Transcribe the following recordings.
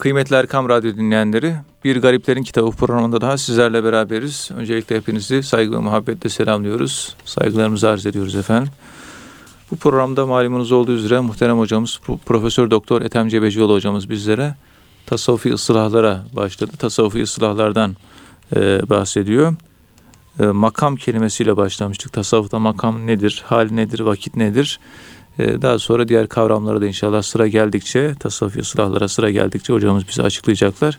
Kıymetli Erkam Radyo dinleyenleri, Bir Gariplerin Kitabı programında daha sizlerle beraberiz. Öncelikle hepinizi saygı ve muhabbetle selamlıyoruz. Saygılarımızı arz ediyoruz efendim. Bu programda malumunuz olduğu üzere muhterem hocamız Profesör Doktor Ethem Cebecioğlu hocamız bizlere tasavvufi ıslahlara başladı. Tasavvufi ıslahlardan e, bahsediyor. E, makam kelimesiyle başlamıştık. Tasavvufta makam nedir, hal nedir, vakit nedir? E, daha sonra diğer kavramlara da inşallah sıra geldikçe, tasavvufi ıslahlara sıra geldikçe hocamız bize açıklayacaklar.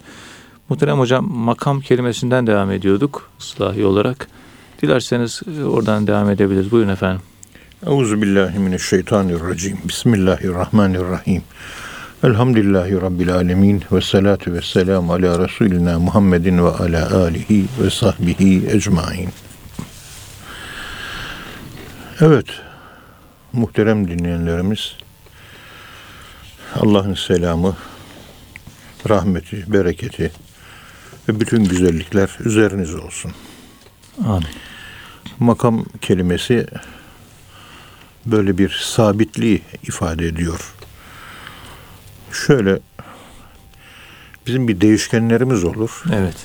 Muhterem hocam makam kelimesinden devam ediyorduk ıslahi olarak. Dilerseniz e, oradan devam edebiliriz. Buyurun efendim. Euzu billahi mineşşeytanirracim. Bismillahirrahmanirrahim. Elhamdülillahi Rabbil alemin ve salatu ve selamu ala Resulina Muhammedin ve ala alihi ve sahbihi ecmain. Evet, muhterem dinleyenlerimiz, Allah'ın selamı, rahmeti, bereketi ve bütün güzellikler üzeriniz olsun. Amin. Makam kelimesi böyle bir sabitliği ifade ediyor. Şöyle bizim bir değişkenlerimiz olur. Evet.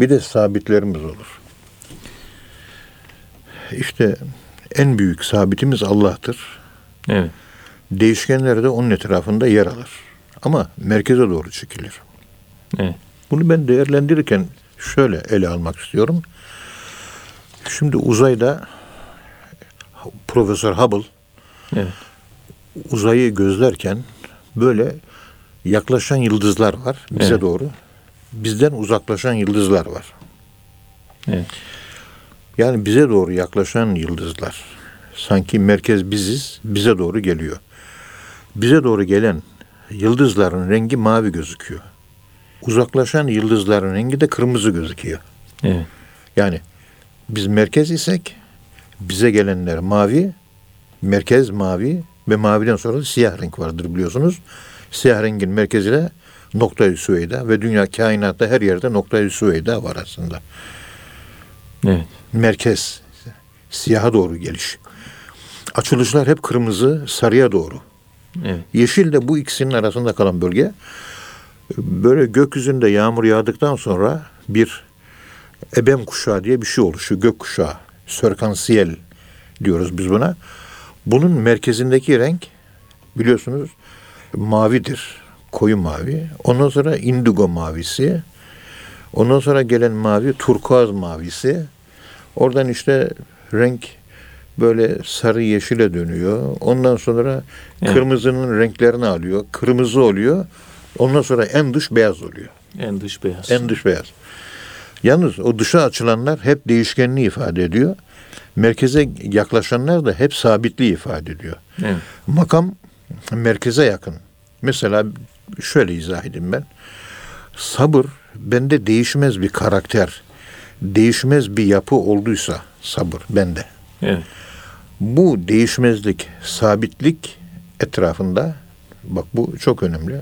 Bir de sabitlerimiz olur. İşte en büyük sabitimiz Allah'tır. Evet. Değişkenler de onun etrafında yer alır. Ama merkeze doğru çekilir. Evet. Bunu ben değerlendirirken şöyle ele almak istiyorum. Şimdi uzayda Profesör Hubble Evet. uzayı gözlerken böyle yaklaşan yıldızlar var bize Evet. doğru. Bizden uzaklaşan yıldızlar var. Evet. Yani bize doğru yaklaşan yıldızlar. Sanki merkez biziz, bize doğru geliyor. Bize doğru gelen yıldızların rengi mavi gözüküyor. Uzaklaşan yıldızların rengi de kırmızı gözüküyor. Evet. Yani biz merkez isek bize gelenler mavi, merkez mavi ve maviden sonra da siyah renk vardır biliyorsunuz. Siyah rengin merkezine noktayı süveyda ve dünya kainatta her yerde noktayı süveyda var aslında. Evet. Merkez siyaha doğru geliş. Açılışlar hep kırmızı, sarıya doğru. Evet. Yeşil de bu ikisinin arasında kalan bölge. Böyle gökyüzünde yağmur yağdıktan sonra bir ebem kuşağı diye bir şey oluşuyor. Gök kuşağı. Sörkansiyel diyoruz biz buna. Bunun merkezindeki renk biliyorsunuz mavidir. Koyu mavi. Ondan sonra indigo mavisi. Ondan sonra gelen mavi turkuaz mavisi. Oradan işte renk böyle sarı yeşile dönüyor. Ondan sonra Evet. kırmızının renklerini alıyor. Kırmızı oluyor. Ondan sonra en dış beyaz oluyor. En dış beyaz. En dış beyaz. Yalnız o dışa açılanlar hep değişkenliği ifade ediyor. Merkeze yaklaşanlar da hep sabitliği ifade ediyor. Evet. Makam merkeze yakın. Mesela şöyle izah edeyim ben. Sabır bende değişmez bir karakter, değişmez bir yapı olduysa sabır bende. Evet. Bu değişmezlik, sabitlik etrafında bak bu çok önemli.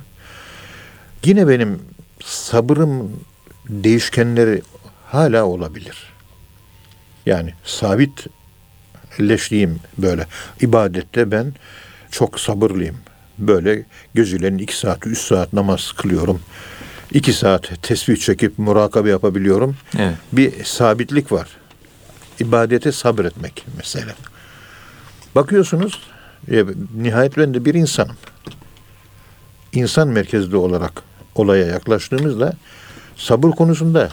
Yine benim sabırım değişkenleri hala olabilir. Yani sabitleştiğim böyle ibadette ben çok sabırlıyım. Böyle geceleyin iki saat, üç saat namaz kılıyorum. İki saat tesbih çekip murakabe yapabiliyorum. Evet. Bir sabitlik var. İbadete sabretmek mesela. Bakıyorsunuz, e, nihayet ben de bir insanım. İnsan merkezli olarak olaya yaklaştığımızda sabır konusunda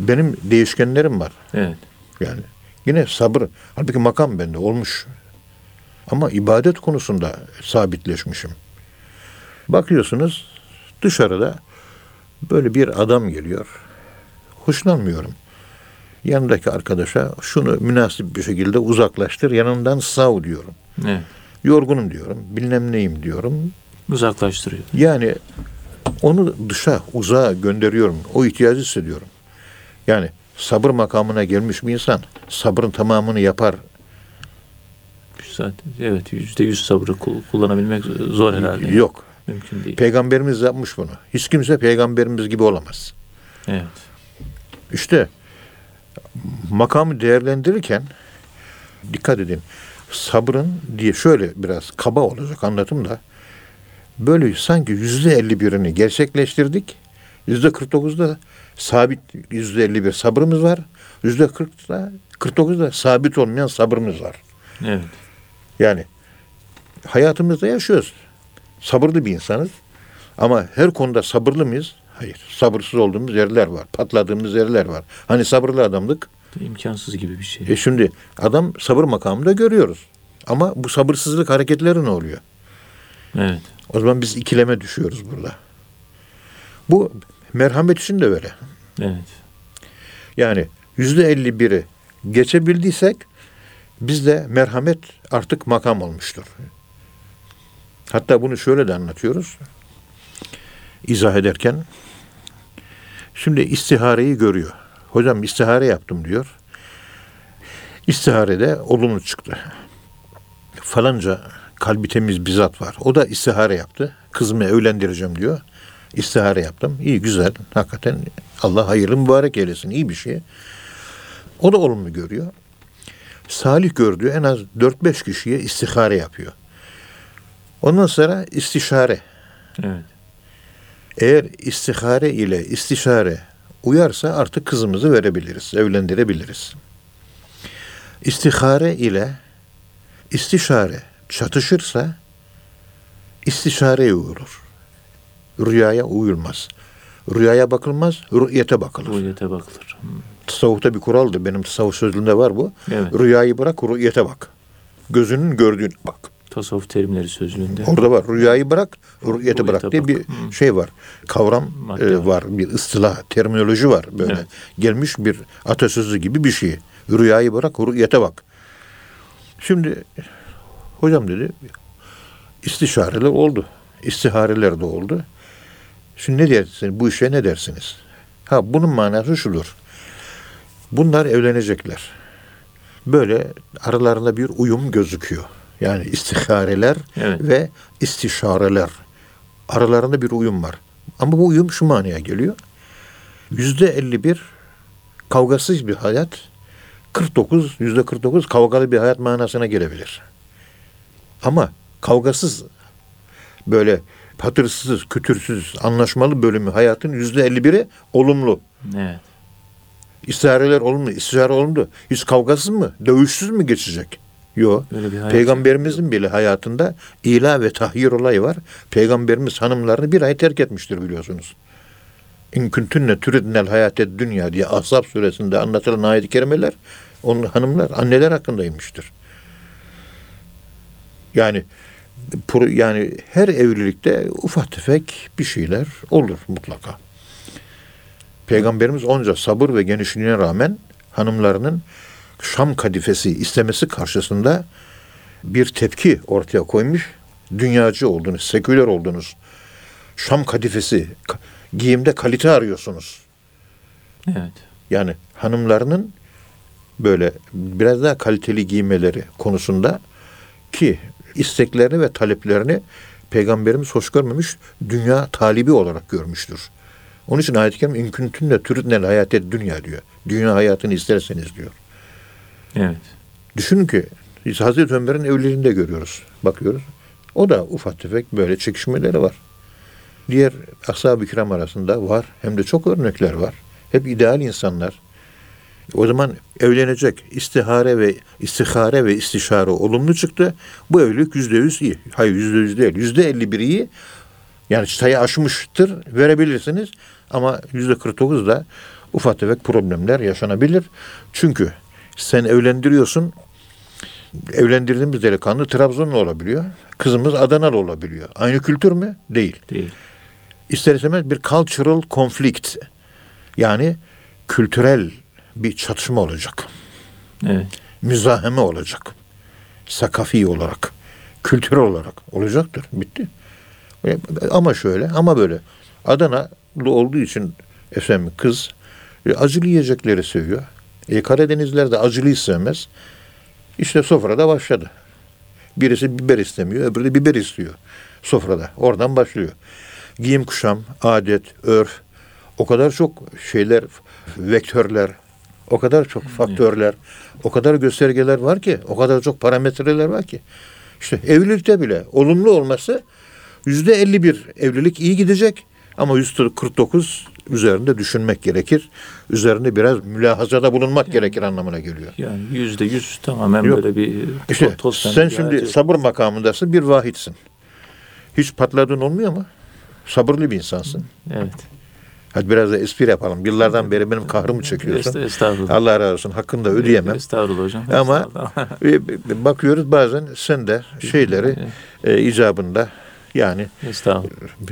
benim değişkenlerim var. Evet. Yani yine sabır, halbuki makam bende olmuş. Ama ibadet konusunda sabitleşmişim. Bakıyorsunuz dışarıda böyle bir adam geliyor. Hoşlanmıyorum. Yanındaki arkadaşa şunu münasip bir şekilde uzaklaştır, yanından sav diyorum. Evet. Yorgunum diyorum, bilmem neyim diyorum. Uzaklaştırıyor. Yani onu dışa, uzağa gönderiyorum. O ihtiyacı hissediyorum. Yani sabır makamına gelmiş bir insan sabrın tamamını yapar. Zaten evet yüzde yüz sabrı kul- kullanabilmek zor herhalde. Yok. Mümkün değil. Peygamberimiz yapmış bunu. Hiç kimse peygamberimiz gibi olamaz. Evet. İşte makamı değerlendirirken dikkat edin. Sabrın diye şöyle biraz kaba olacak anlatım da böyle sanki yüzde elli birini gerçekleştirdik. Yüzde 49'da sabit yüzde 51 sabrımız var. Yüzde 40'da 49'da sabit olmayan sabrımız var. Evet. Yani hayatımızda yaşıyoruz. Sabırlı bir insanız. Ama her konuda sabırlı mıyız? Hayır. Sabırsız olduğumuz yerler var. Patladığımız yerler var. Hani sabırlı adamlık. İmkansız gibi bir şey. E şimdi adam sabır makamında görüyoruz. Ama bu sabırsızlık hareketleri ne oluyor? Evet. O zaman biz ikileme düşüyoruz burada. Bu merhamet için de öyle. Evet. Yani yüzde elli biri geçebildiysek bizde merhamet artık makam olmuştur. Hatta bunu şöyle de anlatıyoruz. İzah ederken şimdi istihareyi görüyor. Hocam istihare yaptım diyor. İstiharede olumlu çıktı. Falanca kalbi temiz bir zat var. O da istihare yaptı. Kızımı evlendireceğim diyor. İstihare yaptım. İyi güzel. Hakikaten Allah hayırlı mübarek eylesin. İyi bir şey. O da olumlu görüyor. Salih gördüğü en az 4-5 kişiye istihare yapıyor. Ondan sonra istişare. Evet. Eğer istihare ile istişare uyarsa artık kızımızı verebiliriz, evlendirebiliriz. İstihare ile istişare çatışırsa istişareye uyulur. Rüyaya uyulmaz. Rüyaya bakılmaz, rüyete bakılır. Rüyete bakılır. Hmm. Tasavvufta bir kuraldır. Benim tasavvuf sözlüğümde var bu. Evet. Rüyayı bırak, rüyete bak. Gözünün gördüğüne bak. Tasavvuf terimleri sözlüğünde. Orada var. Rüyayı bırak, rüyete bırak diye bir Hı. şey var. Kavram Madde e, var. var. Bir ıstılah, terminoloji var böyle. Evet. Gelmiş bir atasözü gibi bir şey. Rüyayı bırak, rüyete bak. Şimdi hocam dedi istişareler oldu. İstihareler de oldu. Şimdi ne dersiniz? Bu işe ne dersiniz? Ha bunun manası şudur. Bunlar evlenecekler. Böyle aralarında bir uyum gözüküyor. Yani istihareler Evet. ve istişareler. Aralarında bir uyum var. Ama bu uyum şu manaya geliyor. Yüzde 51 kavgasız bir hayat, 49, yüzde 49 kavgalı bir hayat manasına gelebilir. Ama kavgasız, böyle patırsız, kütürsüz, anlaşmalı bölümü hayatın yüzde 51'i olumlu. Evet. İstihareler olumlu, istişare olumlu. Hiç kavgasız mı, dövüşsüz mü geçecek? Yok. Peygamberimizin bile hayatında ila ve tahyir olayı var. Peygamberimiz hanımlarını bir ay terk etmiştir biliyorsunuz. İn kuntunne turidnel hayate dünya diye Ahzab suresinde anlatılan ayet-i kerimeler onun hanımlar, anneler hakkındaymıştır. Yani yani her evlilikte ufak tefek bir şeyler olur mutlaka. Peygamberimiz onca sabır ve genişliğine rağmen hanımlarının Şam kadifesi istemesi karşısında bir tepki ortaya koymuş. Dünyacı oldunuz, seküler oldunuz. Şam kadifesi, ka- giyimde kalite arıyorsunuz. Evet. Yani hanımlarının böyle biraz daha kaliteli giymeleri konusunda ki isteklerini ve taleplerini Peygamberimiz hoş görmemiş, dünya talibi olarak görmüştür. Onun için ayet-i kerime inküntünle türütnel hayate dünya diyor. Dünya hayatını isterseniz diyor. Evet. Düşünün ki biz Hazreti Ömer'in evliliğinde görüyoruz, bakıyoruz. O da ufak tefek böyle çekişmeleri var. Diğer ashab-ı kiram arasında var. Hem de çok örnekler var. Hep ideal insanlar. O zaman evlenecek istihare ve istihare ve istişare olumlu çıktı. Bu evlilik yüzde yüz iyi. Hayır yüzde yüz değil. Yüzde elli bir iyi. Yani çıtayı aşmıştır verebilirsiniz. Ama yüzde kırk da ufak tefek problemler yaşanabilir. Çünkü sen evlendiriyorsun. Evlendirdiğimiz delikanlı Trabzonlu olabiliyor. Kızımız Adanalı olabiliyor. Aynı kültür mü? Değil. Değil. İster istemez bir cultural conflict. Yani kültürel bir çatışma olacak. Evet. Müzaheme olacak. Sakafi olarak, kültürel olarak olacaktır. Bitti. E, Ama şöyle, ama böyle. Adanalı olduğu için efendim kız e, acılı yiyecekleri seviyor. E, Karadenizler de acılıyı sevmez. İşte sofrada başladı. Birisi biber istemiyor, öbürü de biber istiyor sofrada. Oradan başlıyor. Giyim kuşam, adet, örf, o kadar çok şeyler, vektörler, o kadar çok faktörler, o kadar göstergeler var ki, o kadar çok parametreler var ki. İşte evlilikte bile olumlu olması Yüzde 51 evlilik iyi gidecek ama yüzde 49 üzerinde düşünmek gerekir. Üzerinde biraz mülahazada bulunmak gerekir anlamına geliyor. Yani yüzde yüz tamamen Yok. böyle bir İşte to- toz sen şimdi yok. sabır makamındasın bir vahitsin. Hiç patladığın olmuyor mu? Sabırlı bir insansın. Evet. Hadi biraz da espri yapalım. Yıllardan beri benim kahrımı çekiyorsun. Est- Estağfurullah. Allah razı olsun. Hakkında ödeyemem. Estağfurullah hocam. Ama e, bakıyoruz bazen sen de şeyleri e, icabında yani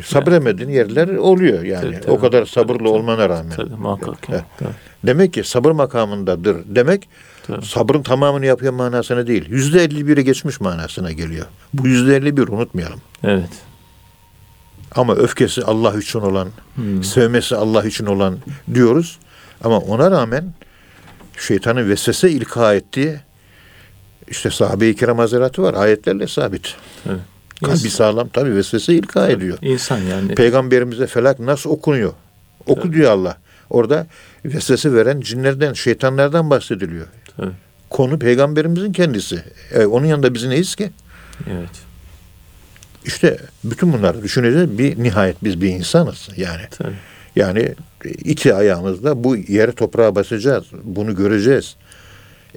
sabremediğin yerler oluyor yani. Tabii, tabii. o kadar sabırlı Tabii, olmana rağmen. Tabii muhakkak. Evet. Tabii, Demek ki sabır makamındadır. Demek tabii. sabrın tamamını yapıyor manasına değil. Yüzde 51'e geçmiş manasına geliyor. Bu yüzde 51 unutmayalım. Evet. Ama öfkesi Allah için olan, Hmm. sevmesi Allah için olan diyoruz. Ama ona rağmen şeytanın vesvese ilka ettiği işte sahabe-i kiram hazaratı var. Ayetlerle sabit. Evet. Kalbi sağlam tabi vesvese ilka ediyor. insan yani. Peygamberimize felak nasıl okunuyor? Oku diyor Allah. Orada vesvese veren cinlerden, şeytanlardan bahsediliyor. Tabii. Konu peygamberimizin kendisi. E, onun yanında biz neyiz ki? Evet. İşte bütün bunları düşüneceğiz. Bir nihayet biz bir insanız yani. Tabii. Yani iki ayağımızla bu yere toprağa basacağız. Bunu göreceğiz.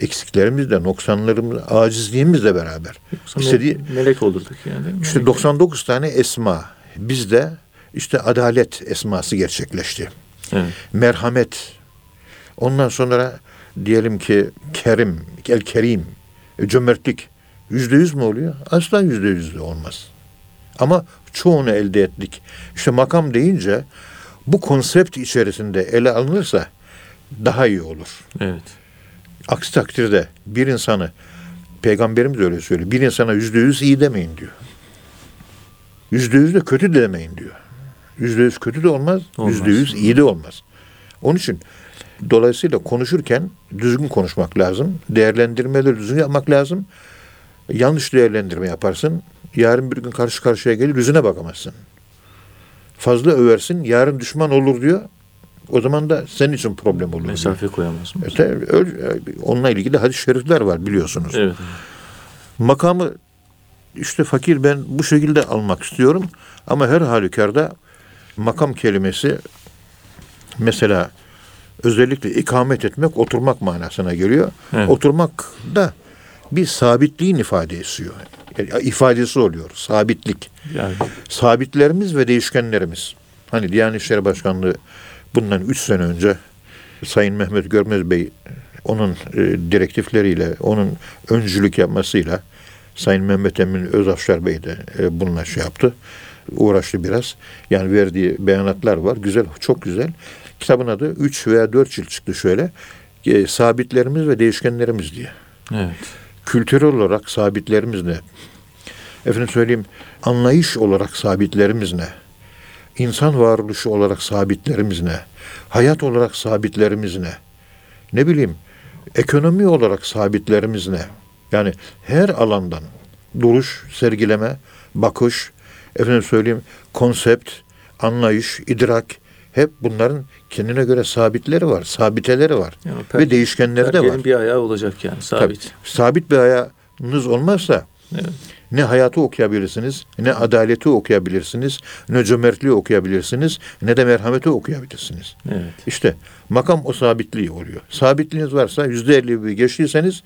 Eksiklerimizle, noksanlarımızla, acizliğimizle beraber. İstediği, me- melek olurduk yani. mi? işte 99 tane esma. Bizde işte adalet esması gerçekleşti. Evet. Merhamet. Ondan sonra diyelim ki kerim, el kerim, e, cömertlik. Yüzde yüz mü oluyor? Asla yüzde yüz olmaz. Ama çoğunu elde ettik. İşte makam deyince bu konsept içerisinde ele alınırsa daha iyi olur. Evet. Aksi takdirde bir insanı Peygamberimiz öyle söylüyor. Bir insana yüzde yüz iyi demeyin diyor. Yüzde yüz de kötü de demeyin diyor. Yüzde yüz kötü de olmaz, yüzde yüz iyi de olmaz. Onun için dolayısıyla konuşurken düzgün konuşmak lazım. Değerlendirmeleri düzgün yapmak lazım. Yanlış değerlendirme yaparsın. Yarın bir gün karşı karşıya gelir yüzüne bakamazsın. Fazla översin yarın düşman olur diyor. O zaman da senin için problem olur. Mesafe koyamaz mı? İşte öyle- onunla ilgili hadis-i şerifler var biliyorsunuz. Evet. Makamı işte fakir ben bu şekilde almak istiyorum ama her halükarda makam kelimesi mesela özellikle ikamet etmek, oturmak manasına geliyor. Evet. Oturmak da bir sabitliğin ifadesi oluyor. Yani ifadesi oluyor. Sabitlik. Yani Sabitlerimiz ve değişkenlerimiz. Hani Diyanet İşleri Başkanlığı bundan üç sene önce Sayın Mehmet Görmez Bey onun e, direktifleriyle, onun öncülük yapmasıyla Sayın Mehmet Emin Özafşar Bey de e, bununla şey yaptı. Uğraştı biraz. Yani verdiği beyanatlar var. Güzel, çok güzel. Kitabın adı 3 veya 4 cilt çıktı şöyle. E, sabitlerimiz ve değişkenlerimiz diye evet. kültürel olarak sabitlerimiz ne? Efendim söyleyeyim, anlayış olarak sabitlerimiz ne? İnsan varoluşu olarak sabitlerimiz ne? Hayat olarak sabitlerimiz ne? Ne bileyim, ekonomi olarak sabitlerimiz ne? Yani her alandan duruş, sergileme, bakış, efendim söyleyeyim, konsept, anlayış, idrak, hep bunların kendine göre sabitleri var, sabiteleri var Yani per- ve değişkenleri de var. Bir ayağı olacak yani sabit. Tabii. Sabit bir ayağınız olmazsa Evet. Ne hayatı okuyabilirsiniz, ne adaleti okuyabilirsiniz, ne cömertliği okuyabilirsiniz, ne de merhameti okuyabilirsiniz. Evet. İşte makam o sabitliği oluyor. Sabitliğiniz varsa yüzde elli bir geçtiyseniz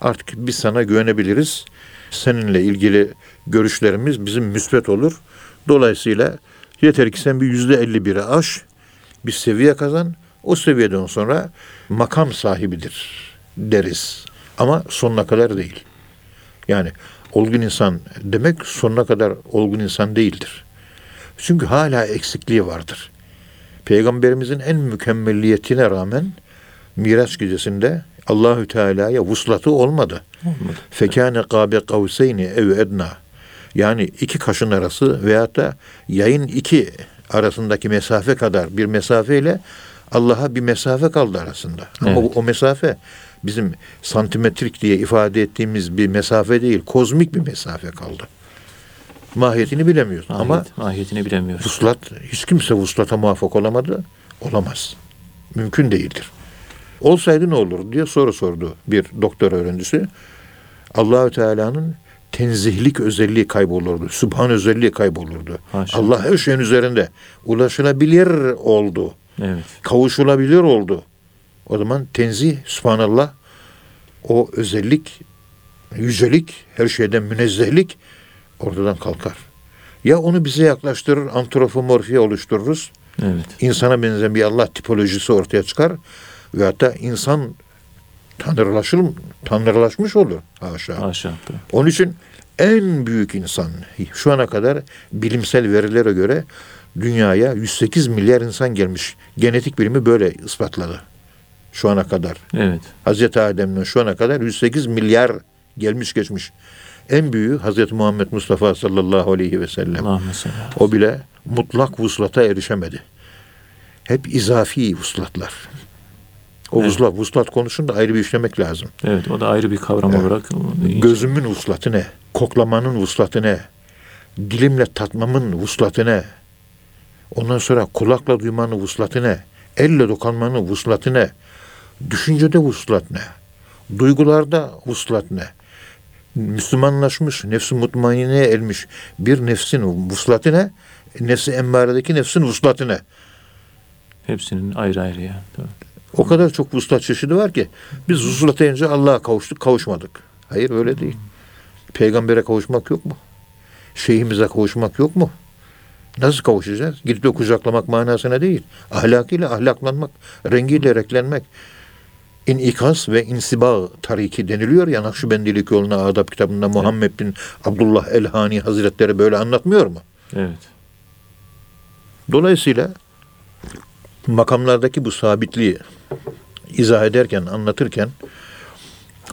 artık biz sana güvenebiliriz. Seninle ilgili görüşlerimiz bizim müsbet olur. Dolayısıyla yeter ki sen bir yüzde elli bire aş, bir seviye kazan. O seviyeden sonra makam sahibidir deriz. Ama sonuna kadar değil. Yani olgun insan demek sonuna kadar olgun insan değildir. Çünkü hala eksikliği vardır. Peygamberimizin en mükemmelliyetine rağmen Miraç gecesinde Allahü Teala'ya vuslatı olmadı. Fekâne kâbe kavseyni ev edna. Yani iki kaşın arası veyahut da yayın iki arasındaki mesafe kadar bir mesafeyle Allah'a bir mesafe kaldı arasında. Ama Evet. o mesafe bizim santimetrik diye ifade ettiğimiz bir mesafe değil, kozmik bir mesafe kaldı. Mahiyetini bilemiyoruz Mahiyet, ama mahiyetini bilemiyoruz. Vuslat, hiç kimse vuslata muvaffak olamadı. Olamaz. Mümkün değildir. Olsaydı ne olur diye soru sordu bir doktor öğrencisi. Allahü Teala'nın tenzihlik özelliği kaybolurdu. Subhan özelliği kaybolurdu. Haşa. Allah her şeyin üzerinde. Ulaşılabilir oldu. Evet. Kavuşulabilir oldu. O zaman tenzih, subhanallah o özellik, yücelik, her şeyden münezzehlik ortadan kalkar. Ya onu bize yaklaştırır, antropomorfiye oluştururuz. Evet. insana benzeyen bir Allah tipolojisi ortaya çıkar ve hatta insan tanrılaşır, tanrılaşmış olur haşa. Haşa. Onun için en büyük insan şu ana kadar bilimsel verilere göre dünyaya 108 milyar insan gelmiş. Genetik bilimi böyle ispatladı. Şu ana kadar. Evet. Hazreti Adem'den şu ana kadar 108 milyar gelmiş geçmiş. En büyüğü Hazreti Muhammed Mustafa sallallahu aleyhi ve sellem. O bile mutlak vuslata erişemedi. Hep izafi vuslatlar. O Evet. vuslat, vuslat konusunu da ayrı bir işlemek lazım. Evet o da ayrı bir kavram Evet. olarak. Gözümün vuslatı ne? Koklamanın vuslatı ne? Dilimle tatmamın vuslatı ne? Ondan sonra kulakla duymanın vuslatı ne? Elle dokunmanın vuslatı ne? Düşüncede vuslat ne? Duygularda vuslat ne? Müslümanlaşmış, nefsi mutmaineye ermiş bir nefsin vuslatı ne? Nefsi emmaredeki nefsin vuslatı ne? Hepsinin ayrı ayrı ya. O kadar çok vuslat çeşidi var ki biz vuslat deyince Allah'a kavuştuk, kavuşmadık. Hayır öyle değil. Peygambere kavuşmak yok mu? Şeyhimize kavuşmak yok mu? Nasıl kavuşacağız? Gidip de kucaklamak manasına değil. Ahlakıyla ahlaklanmak, rengiyle renklenmek. İnikas ve insiba tariki deniliyor ya Nakşibendilik yoluna adab kitabında Muhammed bin Abdullah Elhani Hazretleri böyle anlatmıyor mu? Evet. Dolayısıyla makamlardaki bu sabitliği izah ederken, anlatırken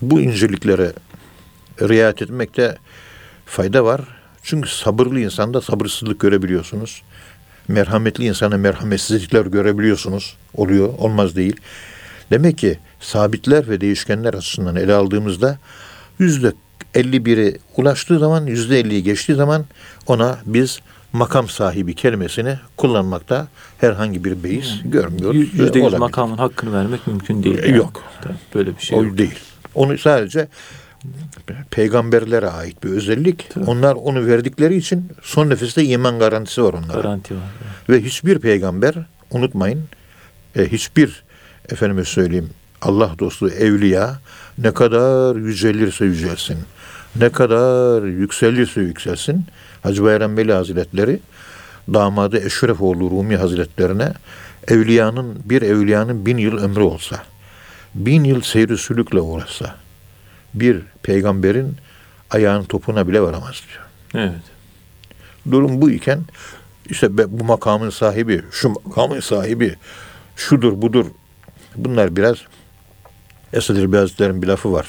bu inceliklere riayet etmekte fayda var. Çünkü sabırlı insanda sabırsızlık görebiliyorsunuz. Merhametli insana merhametsizlikler görebiliyorsunuz. Oluyor, olmaz değil. Demek ki sabitler ve değişkenler açısından ele aldığımızda yüzde 51'i ulaştığı zaman, yüzde 50'yi geçtiği zaman ona biz makam sahibi kelimesini kullanmakta herhangi bir beis görmüyoruz. Yüzde yüz makamın hakkını vermek mümkün değil. E, yok. Böyle bir şey O yok. değil. Onu sadece peygamberlere ait bir özellik. Tabii. Onlar onu verdikleri için son nefeste iman garantisi var onlara. Garanti var. Ve hiçbir peygamber unutmayın e, hiçbir efendime söyleyeyim Allah dostu evliya ne kadar yücelirse yücelsin ne kadar yükselirse yükselsin Hacı Bayram Veli Hazretleri damadı Eşrefoğlu Rumi Hazretlerine evliyanın bir evliyanın bin yıl ömrü olsa bin yıl seyri sülükle uğraşsa bir peygamberin ayağın topuna bile varamaz diyor. Evet. Durum bu iken işte bu makamın sahibi, şu makamın sahibi, şudur budur. Bunlar biraz Esad Erbil Hazretleri'nin bir lafı var.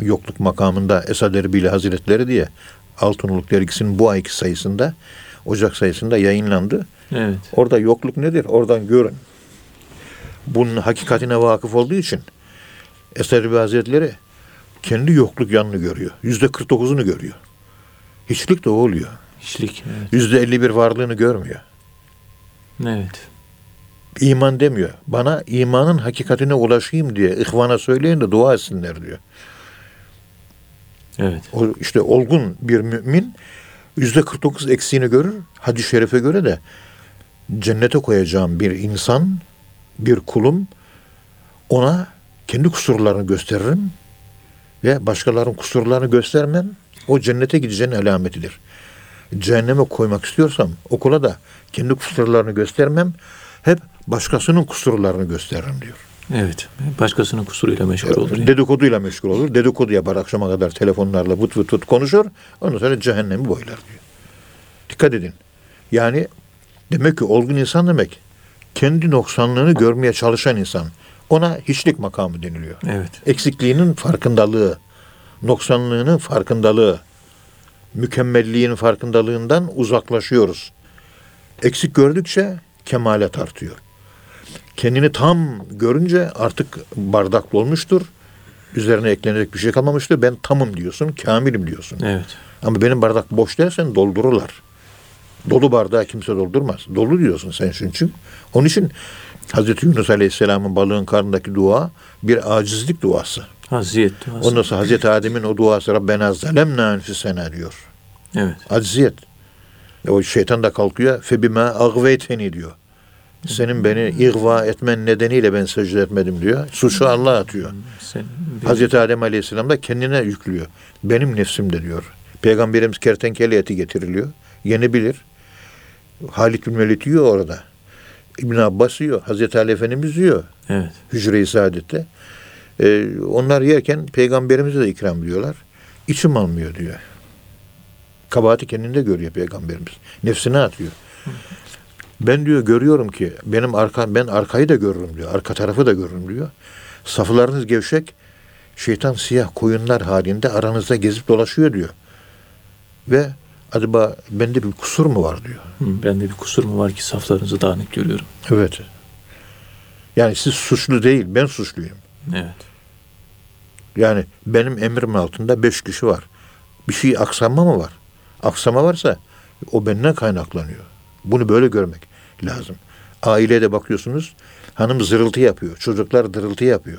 Yokluk makamında Esad Erbil Hazretleri diye Altınoluk dergisinin bu ayki sayısında Ocak sayısında yayınlandı. Evet. Orada yokluk nedir? Oradan görün. Bunun hakikatine vakıf olduğu için Esad Erbil Hazretleri kendi yokluk yanını görüyor. Yüzde 49'unu görüyor. Hiçlik de o oluyor. Hiçlik. Evet. Yüzde 51 varlığını görmüyor. Evet. İman demiyor. Bana imanın hakikatine ulaşayım diye ihvana söyleyin de dua etsinler diyor. Evet. O işte olgun bir mümin yüzde 49 eksiğini görür. Hadis-i şerife göre de cennete koyacağım bir insan, bir kulum ona kendi kusurlarını gösteririm ve başkalarının kusurlarını göstermem. O cennete gideceğinin alametidir. Cehenneme koymak istiyorsam okula da kendi kusurlarını göstermem. Hep başkasının kusurlarını gösteririm diyor. Evet. Başkasının kusuruyla meşgul olur. yani. Dedikoduyla meşgul olur. Dedikodu yapar akşama kadar telefonlarla vıt vıt vıt konuşur. Ondan sonra cehennemi boylar diyor. Dikkat edin. Yani demek ki olgun insan demek kendi noksanlığını görmeye çalışan insan. Ona hiçlik makamı deniliyor. Evet. Eksikliğinin farkındalığı, noksanlığının farkındalığı, mükemmelliğin farkındalığından uzaklaşıyoruz. Eksik gördükçe kemalet artıyor. Kendini tam görünce artık bardak dolmuştur. Üzerine eklenecek bir şey kalmamıştır. Ben tamım diyorsun, kamilim diyorsun. Evet. Ama benim bardak boş dersen doldururlar. Dolu bardağı kimse doldurmaz. Dolu diyorsun sen çünkü. Onun için Hazreti Yunus Aleyhisselam'ın balığın karnındaki dua bir acizlik duası. Haziyet duası. Ondan sonra Hazreti Adem'in o duası Rabbena zalemna enfusena diyor. Evet. Acziyet. O şeytan da kalkıyor. Febime agveyteni diyor. Senin beni ihva etmen nedeniyle ben secde etmedim diyor. Suçu Allah atıyor. Sen, Hazreti Adem Aleyhisselam da kendine yüklüyor. Benim nefsimde diyor. Peygamberimiz kertenkele eti getiriliyor. Yenebilir. Halit bin Velid yiyor orada. İbn Abbas yiyor. Hazreti Ali Efendimiz yiyor. Evet. Hücre-i Saadet'te. Ee, onlar yerken peygamberimize de ikram diyorlar. İçim almıyor diyor. Kabahati kendinde görüyor peygamberimiz. Nefsine atıyor. Ben diyor görüyorum ki benim arka ben arkayı da görürüm diyor. Arka tarafı da görürüm diyor. Saflarınız gevşek. Şeytan siyah koyunlar halinde aranızda gezip dolaşıyor diyor. Ve acaba bende bir kusur mu var diyor. Hı, Bende bir kusur mu var ki saflarınızı dağınık görüyorum. Evet. Yani siz suçlu değil, ben suçluyum. Evet. Yani benim emrim altında beş kişi var. Bir şey aksama mı var? Aksama varsa o benden kaynaklanıyor. Bunu böyle görmek lazım. Ailede bakıyorsunuz hanım zırıltı yapıyor. Çocuklar dırıltı yapıyor.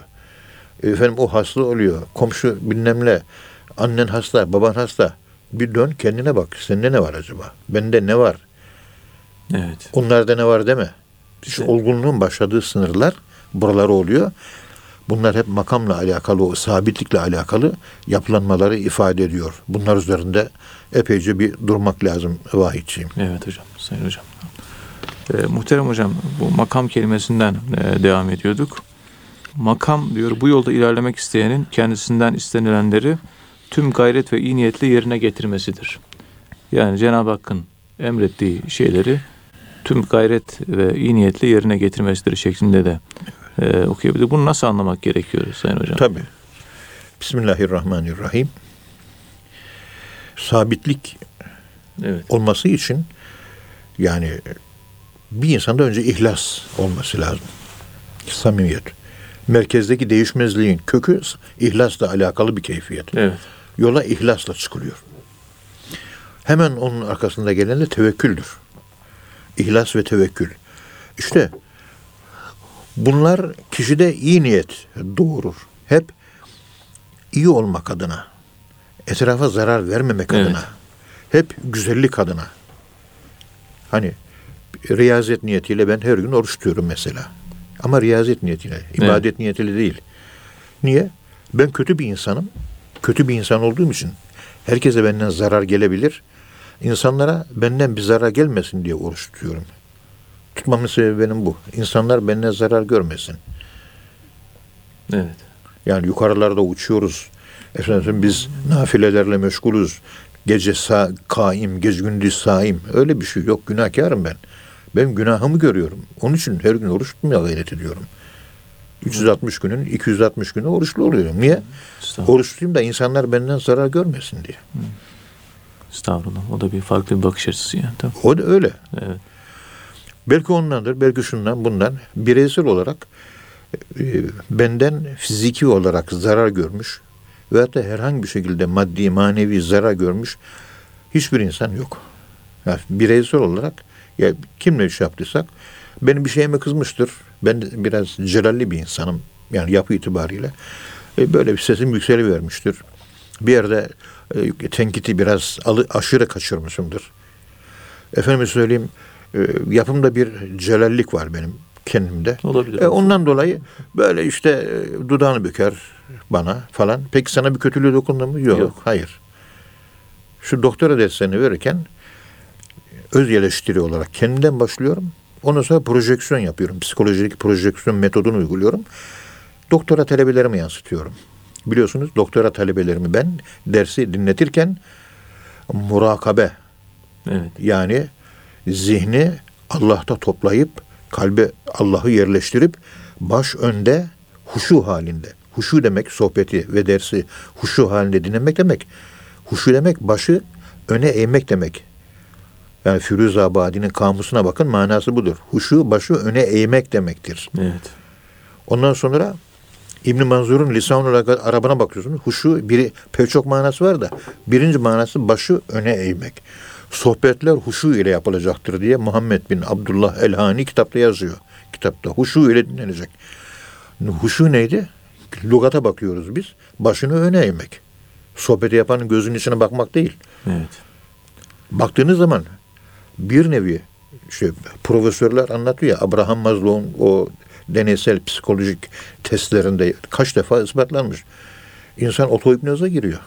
Efendim o hasta oluyor. Komşu bilmem ne. Annen hasta, baban hasta. Bir dön kendine bak. Sende ne var acaba? Bende ne var? Evet. Onlarda ne var deme. Evet. olgunluğun başladığı sınırlar buraları oluyor. Bunlar hep makamla alakalı, o sabitlikle alakalı yapılanmaları ifade ediyor. Bunlar üzerinde epeyce bir durmak lazım vahidciğim. Evet hocam. Sayın hocam. Ee, muhterem hocam bu makam kelimesinden e, devam ediyorduk. Makam diyor bu yolda ilerlemek isteyenin kendisinden istenilenleri tüm gayret ve iyi niyetle yerine getirmesidir. Yani Cenab-ı Hakk'ın emrettiği şeyleri tüm gayret ve iyi niyetle yerine getirmesidir şeklinde de e, okuyabilir. Bunu nasıl anlamak gerekiyor Sayın Hocam? Tabii. Bismillahirrahmanirrahim. Sabitlik Evet. olması için yani bir insanda önce ihlas olması lazım. Samimiyet. Merkezdeki değişmezliğin kökü ihlasla alakalı bir keyfiyet. Evet. yola ihlasla çıkılıyor. Hemen onun arkasında gelen de tevekküldür. İhlas ve tevekkül. İşte bunlar kişide iyi niyet doğurur. Hep iyi olmak adına. Etrafa zarar vermemek Evet. adına. Hep güzellik adına. Hani riyazet niyetiyle ben her gün oruç tutuyorum mesela. Ama riyazet niyetiyle, ibadet niyetiyle değil. Niye? Ben kötü bir insanım. Kötü bir insan olduğum için herkese benden zarar gelebilir. İnsanlara benden bir zarar gelmesin diye oruç tutuyorum. Tutmamın sebebi benim bu. İnsanlar benden zarar görmesin. Evet. Yani yukarılarda uçuyoruz. Efendim biz nafilelerle meşgulüz. Gece sa kaim, gece gündüz saim. Öyle bir şey yok. Günahkarım ben. Ben günahımı görüyorum. Onun için her gün oruç tutmaya gayret ediyorum. 360 günün 260 günü oruçlu oluyorum. Niye? Oruç tutayım da insanlar benden zarar görmesin diye. Estağfurullah. O da bir farklı bir bakış açısı yani. Tabii. O da öyle. Evet. Belki ondandır, belki şundan, bundan. Bireysel olarak e, benden fiziki olarak zarar görmüş veyahut da herhangi bir şekilde maddi, manevi zarar görmüş hiçbir insan yok. Yani bireysel olarak ya kimle iş yaptıysak benim bir şeyime kızmıştır. Ben biraz celalli bir insanım. Yani yapı itibariyle. E, böyle bir sesim yükselivermiştir. Bir yerde e, tenkiti biraz alı, aşırı kaçırmışımdır. Efendim söyleyeyim yapımda bir celallik var benim kendimde. Olabilir. E, ondan dolayı böyle işte e, dudağını büker bana falan. Peki sana bir kötülüğü dokundu mu? Yok. Yok. Hayır. Şu doktora derslerini verirken öz eleştiri olarak kendimden başlıyorum. Ondan sonra projeksiyon yapıyorum. Psikolojik projeksiyon metodunu uyguluyorum. Doktora talebelerime yansıtıyorum. Biliyorsunuz doktora talebelerimi ben dersi dinletirken murakabe Evet. yani zihni Allah'ta toplayıp kalbe Allah'ı yerleştirip baş önde huşu halinde. Huşu demek sohbeti ve dersi huşu halinde dinlemek demek. Huşu demek başı öne eğmek demek. Yani Firuzabadi'nin kamusuna bakın manası budur. Huşu başı öne eğmek demektir. Evet. Ondan sonra İbn Manzur'un lisan arabına bakıyorsunuz. Huşu biri pek çok manası var da birinci manası başı öne eğmek. Sohbetler huşu ile yapılacaktır diye Muhammed bin Abdullah Elhani kitapta yazıyor. Kitapta huşu ile dinlenecek. Huşu neydi? Lugata bakıyoruz biz. Başını öne eğmek. Sohbeti yapanın gözünün içine bakmak değil. Evet. Baktığınız zaman bir nevi işte profesörler anlatıyor ya Abraham Maslow'un o deneysel psikolojik testlerinde kaç defa ispatlanmış. İnsan otohipnoza giriyor.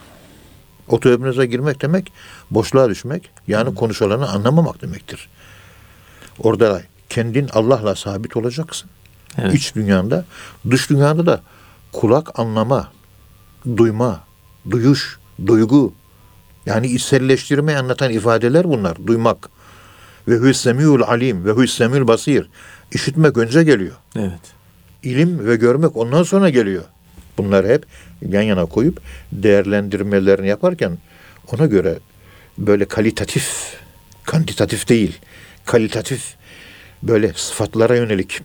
Otohipnoza girmek demek boşluğa düşmek yani konuşulanı anlamamak demektir. Orada kendin Allah'la sabit olacaksın. Evet. İç dünyanda, dış dünyada da kulak anlama, duyma, duyuş, duygu. Yani içselleştirmeyi anlatan ifadeler bunlar. Duymak. Ve hüssemiul alim ve hüssemül basir. İşitmek önce geliyor. Evet. İlim ve görmek ondan sonra geliyor. Bunları hep yan yana koyup değerlendirmelerini yaparken ona göre böyle kalitatif, kantitatif değil, kalitatif böyle sıfatlara yönelik,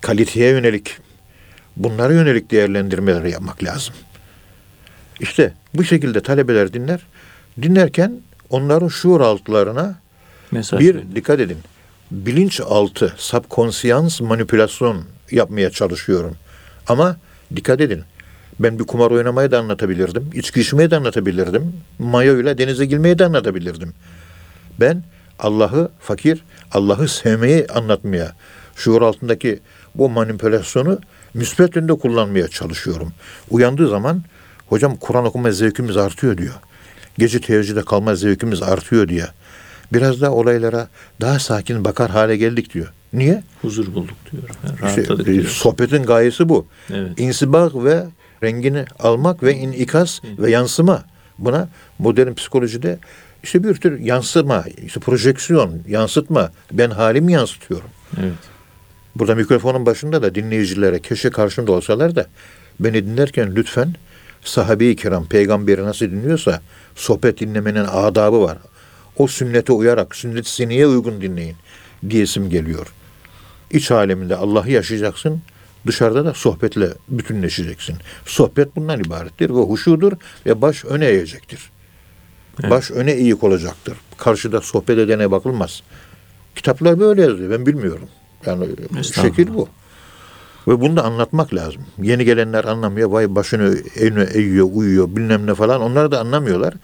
kaliteye yönelik, bunlara yönelik değerlendirmeleri yapmak lazım. İşte bu şekilde talebeler dinler. Dinlerken onların şuur altlarına Mesaj bir veriyor. dikkat edin. Bilinçaltı, subconscious manipülasyon yapmaya çalışıyorum. Ama dikkat edin. Ben bir kumar oynamayı da anlatabilirdim. İçki içmeyi de anlatabilirdim. Mayo ile denize girmeyi de anlatabilirdim. Ben Allah'ı fakir, Allah'ı sevmeyi anlatmaya, şuur altındaki bu manipülasyonu müsbet yönde kullanmaya çalışıyorum. Uyandığı zaman hocam Kur'an okuma zevkimiz artıyor diyor. Gece teheccüde kalma zevkimiz artıyor diye. Biraz daha olaylara daha sakin bakar hale geldik diyor. Niye? Huzur bulduk diyor. Yani İşte, e, diyor. sohbetin gayesi bu. Evet. İnsibak ve rengini almak ve inikas ve yansıma. Buna modern psikolojide işte bir tür yansıma, işte projeksiyon, yansıtma. Ben halimi yansıtıyorum. Evet. Burada mikrofonun başında da dinleyicilere keşke karşımda olsalar da beni dinlerken lütfen sahabe-i kiram peygamberi nasıl dinliyorsa sohbet dinlemenin adabı var. O sünnete uyarak, sünnet-i seniye uygun dinleyin diyesim geliyor. İç aleminde Allah'ı yaşayacaksın, dışarıda da sohbetle bütünleşeceksin. Sohbet bundan ibarettir ve huşudur ve baş öne eğecektir. Evet. Baş öne eğik olacaktır. Karşıda sohbet edene bakılmaz. Kitaplar böyle yazıyor. Ben bilmiyorum. Yani şekil bu. Ve bunu da anlatmak lazım. Yeni gelenler anlamıyor. Vay başını eğne eğiyor, uyuyor bilmem ne falan. Onlar da anlamıyorlar.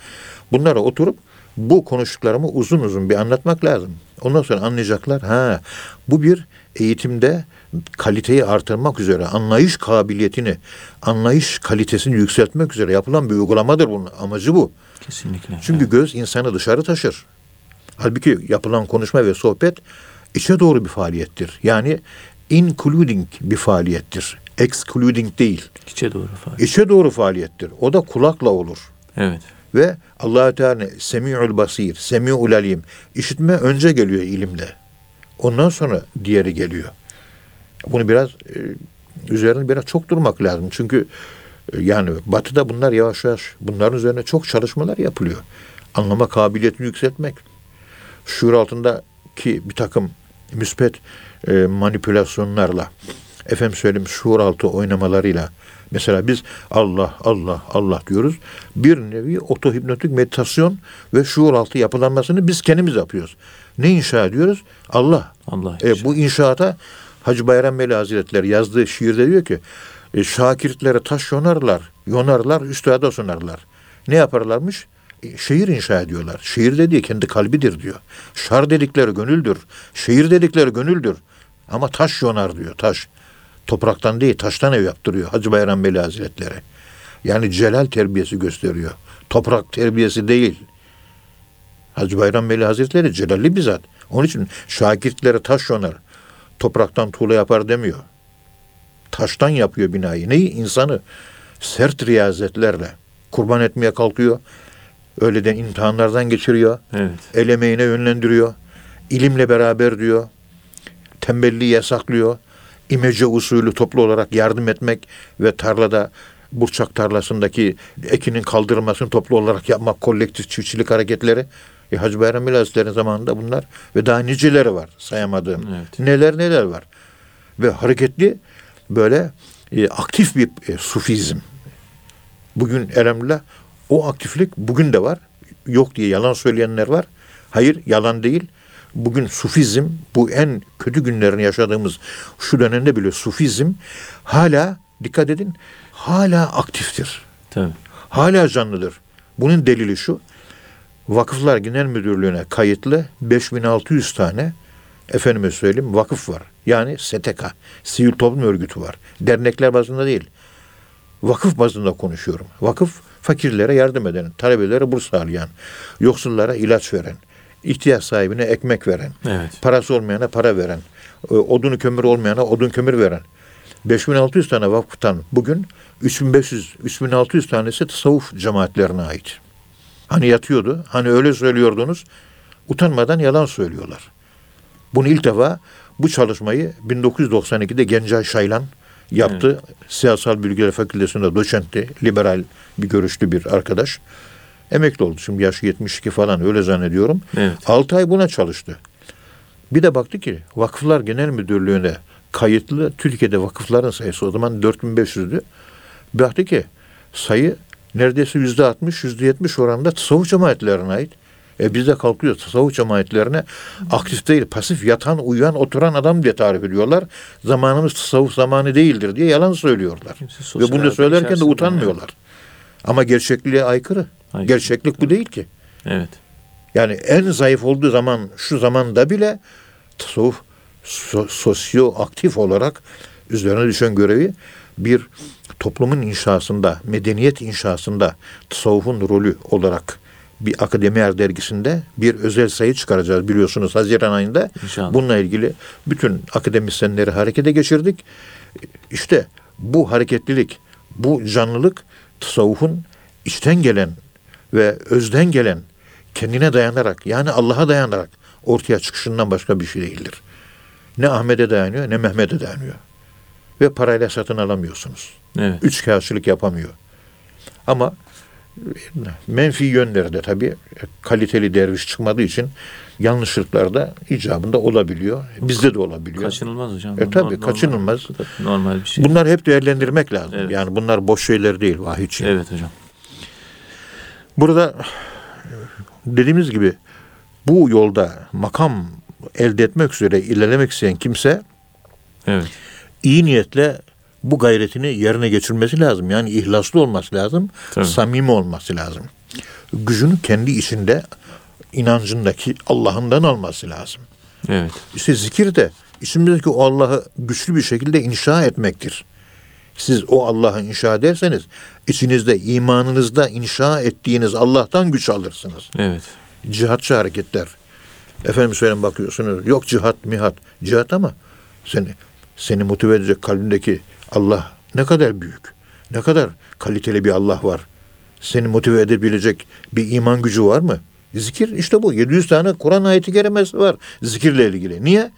Bunlara oturup bu konuştuklarımı uzun uzun bir anlatmak lazım. Ondan sonra anlayacaklar. Ha, bu bir eğitimde kaliteyi artırmak üzere, anlayış kabiliyetini, anlayış kalitesini yükseltmek üzere yapılan bir uygulamadır bunun. Amacı bu. Kesinlikle. Çünkü göz insanı dışarı taşır. Halbuki yapılan konuşma ve sohbet içe doğru bir faaliyettir. Yani including bir faaliyettir. Excluding değil. İçe doğru falan. İçe doğru faaliyettir. O da kulakla olur. Evet. Ve Allah Teala Semi'ül Basir, Semi'ül Alim. İşitme önce geliyor ilimle. Ondan sonra diğeri geliyor. Bunu biraz e, üzerine biraz çok durmak lazım. Çünkü e, yani batıda bunlar yavaş yavaş bunların üzerine çok çalışmalar yapılıyor. Anlama kabiliyetini yükseltmek. Şuur altındaki bir takım müspet e, manipülasyonlarla efendim söyleyeyim şuur altı oynamalarıyla mesela biz Allah Allah Allah diyoruz. Bir nevi otohipnotik meditasyon ve şuur altı yapılanmasını biz kendimiz yapıyoruz. Ne inşa ediyoruz? Allah. Allah E, bu inşaata Hacı Bayram Veli Hazretleri yazdığı şiirde diyor ki e, şakirtlere taş yonarlar, yonarlar, üstada sunarlar. Ne yaparlarmış? E, şehir inşa ediyorlar. Şehir dediği kendi kalbidir diyor. Şar dedikleri gönüldür. Şehir dedikleri gönüldür. Ama taş yonar diyor, taş. Topraktan değil, taştan ev yaptırıyor Hacı Bayram Veli Hazretleri. Yani celal terbiyesi gösteriyor. Toprak terbiyesi değil. Hacı Bayram Veli Hazretleri celalli bir zat. Onun için şakirtlere taş yonar. Topraktan tuğla yapar demiyor. Taştan yapıyor binayı. Neyi? İnsanı sert riyazetlerle kurban etmeye kalkıyor. Öğleden imtihanlardan geçiriyor. Evet. El emeğine yönlendiriyor. İlimle beraber diyor. Tembelliği yasaklıyor. İmece usulü toplu olarak yardım etmek ve tarlada burçak tarlasındaki ekinin kaldırılmasını toplu olarak yapmak kolektif çiftçilik hareketleri. E, Hacı Bayram Hazretleri'nin zamanında bunlar ve daha niceleri var sayamadığım. Evet. Neler neler var. Ve hareketli böyle e, aktif bir e, sufizm. Bugün elhamdülillah o aktiflik bugün de var. Yok diye yalan söyleyenler var. Hayır yalan değil. Bugün sufizm bu en kötü günlerini yaşadığımız şu dönemde bile sufizm hala dikkat edin hala aktiftir. Tabii. Hala canlıdır. Bunun delili şu. Vakıflar Genel Müdürlüğü'ne kayıtlı 5600 tane efendime söyleyeyim vakıf var. Yani STK, sivil toplum örgütü var. Dernekler bazında değil. Vakıf bazında konuşuyorum. Vakıf fakirlere yardım eden, talebelere burs sağlayan, yoksullara ilaç veren, ihtiyaç sahibine ekmek veren, Evet. parası olmayana para veren, e, odunu kömür olmayana odun kömür veren. 5600 tane vakıftan bugün 3500 3600 tanesi tasavvuf cemaatlerine ait. Hani yatıyordu, hani öyle söylüyordunuz, utanmadan yalan söylüyorlar. Bunu ilk defa bu çalışmayı 1992'de Gencay Şaylan yaptı. Siyasal Bilgiler Fakültesi'nde doçentti, liberal bir görüşlü bir arkadaş. Emekli oldu şimdi yaşı 72 falan öyle zannediyorum. Evet. 6 ay buna çalıştı. Bir de baktı ki Vakıflar Genel Müdürlüğü'ne kayıtlı Türkiye'de vakıfların sayısı o zaman 4500'dü. Baktı ki sayı neredeyse yüzde 60, yüzde 70 oranında tasavvuf cemaatlerine ait. E biz de kalkıyor tasavvuf cemaatlerine aktif değil, pasif yatan, uyuyan, oturan adam diye tarif ediyorlar. Zamanımız tasavvuf zamanı değildir diye yalan söylüyorlar. Ve bunu söylerken de utanmıyorlar. Ama gerçekliğe aykırı. Aykırı. Gerçeklik bu değil ki. Evet. Yani en zayıf olduğu zaman şu zamanda bile tasavvuf so- sosyo aktif olarak üzerine düşen görevi bir toplumun inşasında, medeniyet inşasında tasavvufun rolü olarak bir akademiyer dergisinde bir özel sayı çıkaracağız biliyorsunuz Haziran ayında. İnşallah. Bununla ilgili bütün akademisyenleri harekete geçirdik. İşte bu hareketlilik, bu canlılık tasavvufun içten gelen ve özden gelen kendine dayanarak yani Allah'a dayanarak ortaya çıkışından başka bir şey değildir. Ne Ahmet'e dayanıyor ne Mehmet'e dayanıyor. Ve parayla satın alamıyorsunuz. Evet. Üç kağıtçılık yapamıyor. Ama menfi yönleri de tabii kaliteli derviş çıkmadığı için yanlışlıklar da icabında olabiliyor. Bizde de olabiliyor. Kaçınılmaz hocam. E, tabii, normal- kaçınılmaz. Normal bir şey. Bunlar hep değerlendirmek lazım. Evet. Yani bunlar boş şeyler değil vahiy için. Evet hocam. Burada dediğimiz gibi bu yolda makam elde etmek üzere ilerlemek isteyen kimse Evet. iyi niyetle bu gayretini yerine geçirmesi lazım. Yani ihlaslı olması lazım, Tabii. samimi olması lazım. Gücünü kendi içinde inancındaki Allah'ından alması lazım. Evet. İşte zikir de içimizdeki o Allah'ı güçlü bir şekilde inşa etmektir. Siz o Allah'ı inşa ederseniz içinizde imanınızda inşa ettiğiniz Allah'tan güç alırsınız. Evet. Cihatçı hareketler. Efendim söyleyeyim bakıyorsunuz. Yok cihat mihat. Cihat ama seni seni motive edecek kalbindeki Allah ne kadar büyük. Ne kadar kaliteli bir Allah var. Seni motive edebilecek bir iman gücü var mı? Zikir işte bu. 700 tane Kur'an ayeti kerimesi var zikirle ilgili. Niye?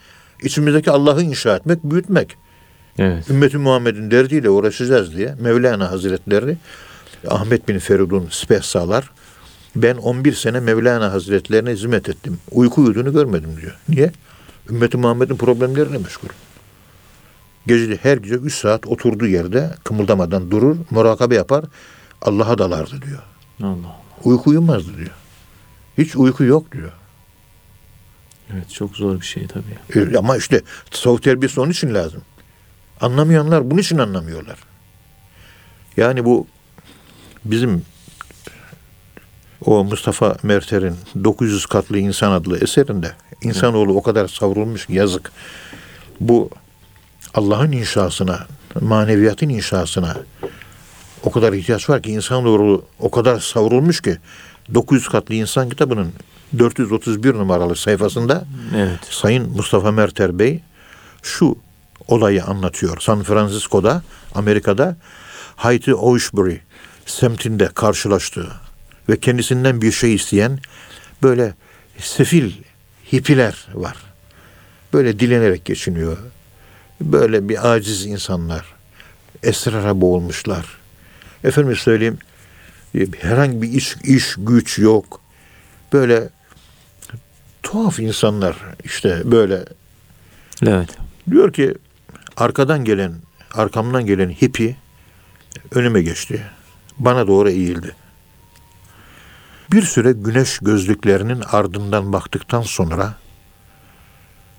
İçimizdeki Allah'ı inşa etmek, büyütmek. Evet. Ümmeti Muhammed'in derdiyle uğraşacağız diye Mevlana Hazretleri Ahmet bin Feridun Spehsalar ben 11 sene Mevlana Hazretlerine hizmet ettim. Uyku uyuduğunu görmedim diyor. Niye? Ümmeti Muhammed'in problemlerine meşgul. Gece her gece 3 saat oturduğu yerde kımıldamadan durur, murakabe yapar, Allah'a dalardı diyor. Allah Allah. Uyku uyumazdı diyor. Hiç uyku yok diyor. Evet çok zor bir şey tabii. E, Ama işte tasavvuf terbiyesi onun için lazım. Anlamayanlar bunun için anlamıyorlar. Yani bu bizim o Mustafa Merter'in 900 katlı insan adlı eserinde insanoğlu o kadar savrulmuş ki yazık. Bu Allah'ın inşasına, maneviyatın inşasına o kadar ihtiyaç var ki insanoğlu o kadar savrulmuş ki 900 katlı insan kitabının 431 numaralı sayfasında Evet. Sayın Mustafa Merter Bey şu olayı anlatıyor. San Francisco'da, Amerika'da Hayti Oishbury semtinde karşılaştığı ve kendisinden bir şey isteyen böyle sefil hippiler var. Böyle dilenerek geçiniyor. Böyle bir aciz insanlar. Esrara boğulmuşlar. Efendim söyleyeyim herhangi bir iş, iş güç yok. Böyle tuhaf insanlar işte böyle Evet. diyor ki arkadan gelen arkamdan gelen hippi önüme geçti. Bana doğru eğildi. Bir süre güneş gözlüklerinin ardından baktıktan sonra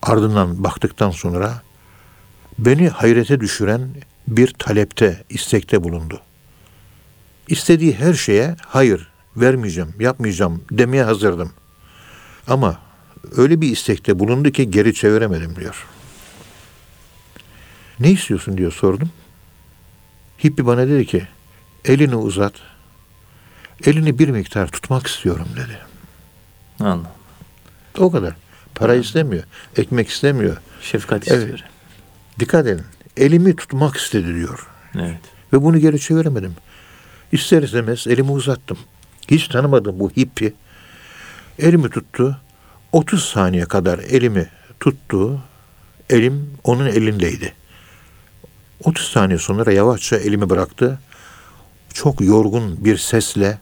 ardından baktıktan sonra beni hayrete düşüren bir talepte, istekte bulundu. İstediği her şeye hayır, vermeyeceğim, yapmayacağım demeye hazırdım. Ama öyle bir istekte bulundu ki geri çeviremedim diyor. Ne istiyorsun diyor sordum. Hippi bana dedi ki elini uzat. Elini bir miktar tutmak istiyorum dedi. Allah. O kadar. Para istemiyor. Ekmek istemiyor. Şefkat Evet. Dikkat edin. Elimi tutmak istedi diyor. Evet. Ve bunu geri çeviremedim. İster istemez elimi uzattım. Hiç tanımadım bu hippi. Elimi tuttu. 30 saniye kadar elimi tuttu. Elim onun elindeydi. 30 saniye sonra yavaşça elimi bıraktı. Çok yorgun bir sesle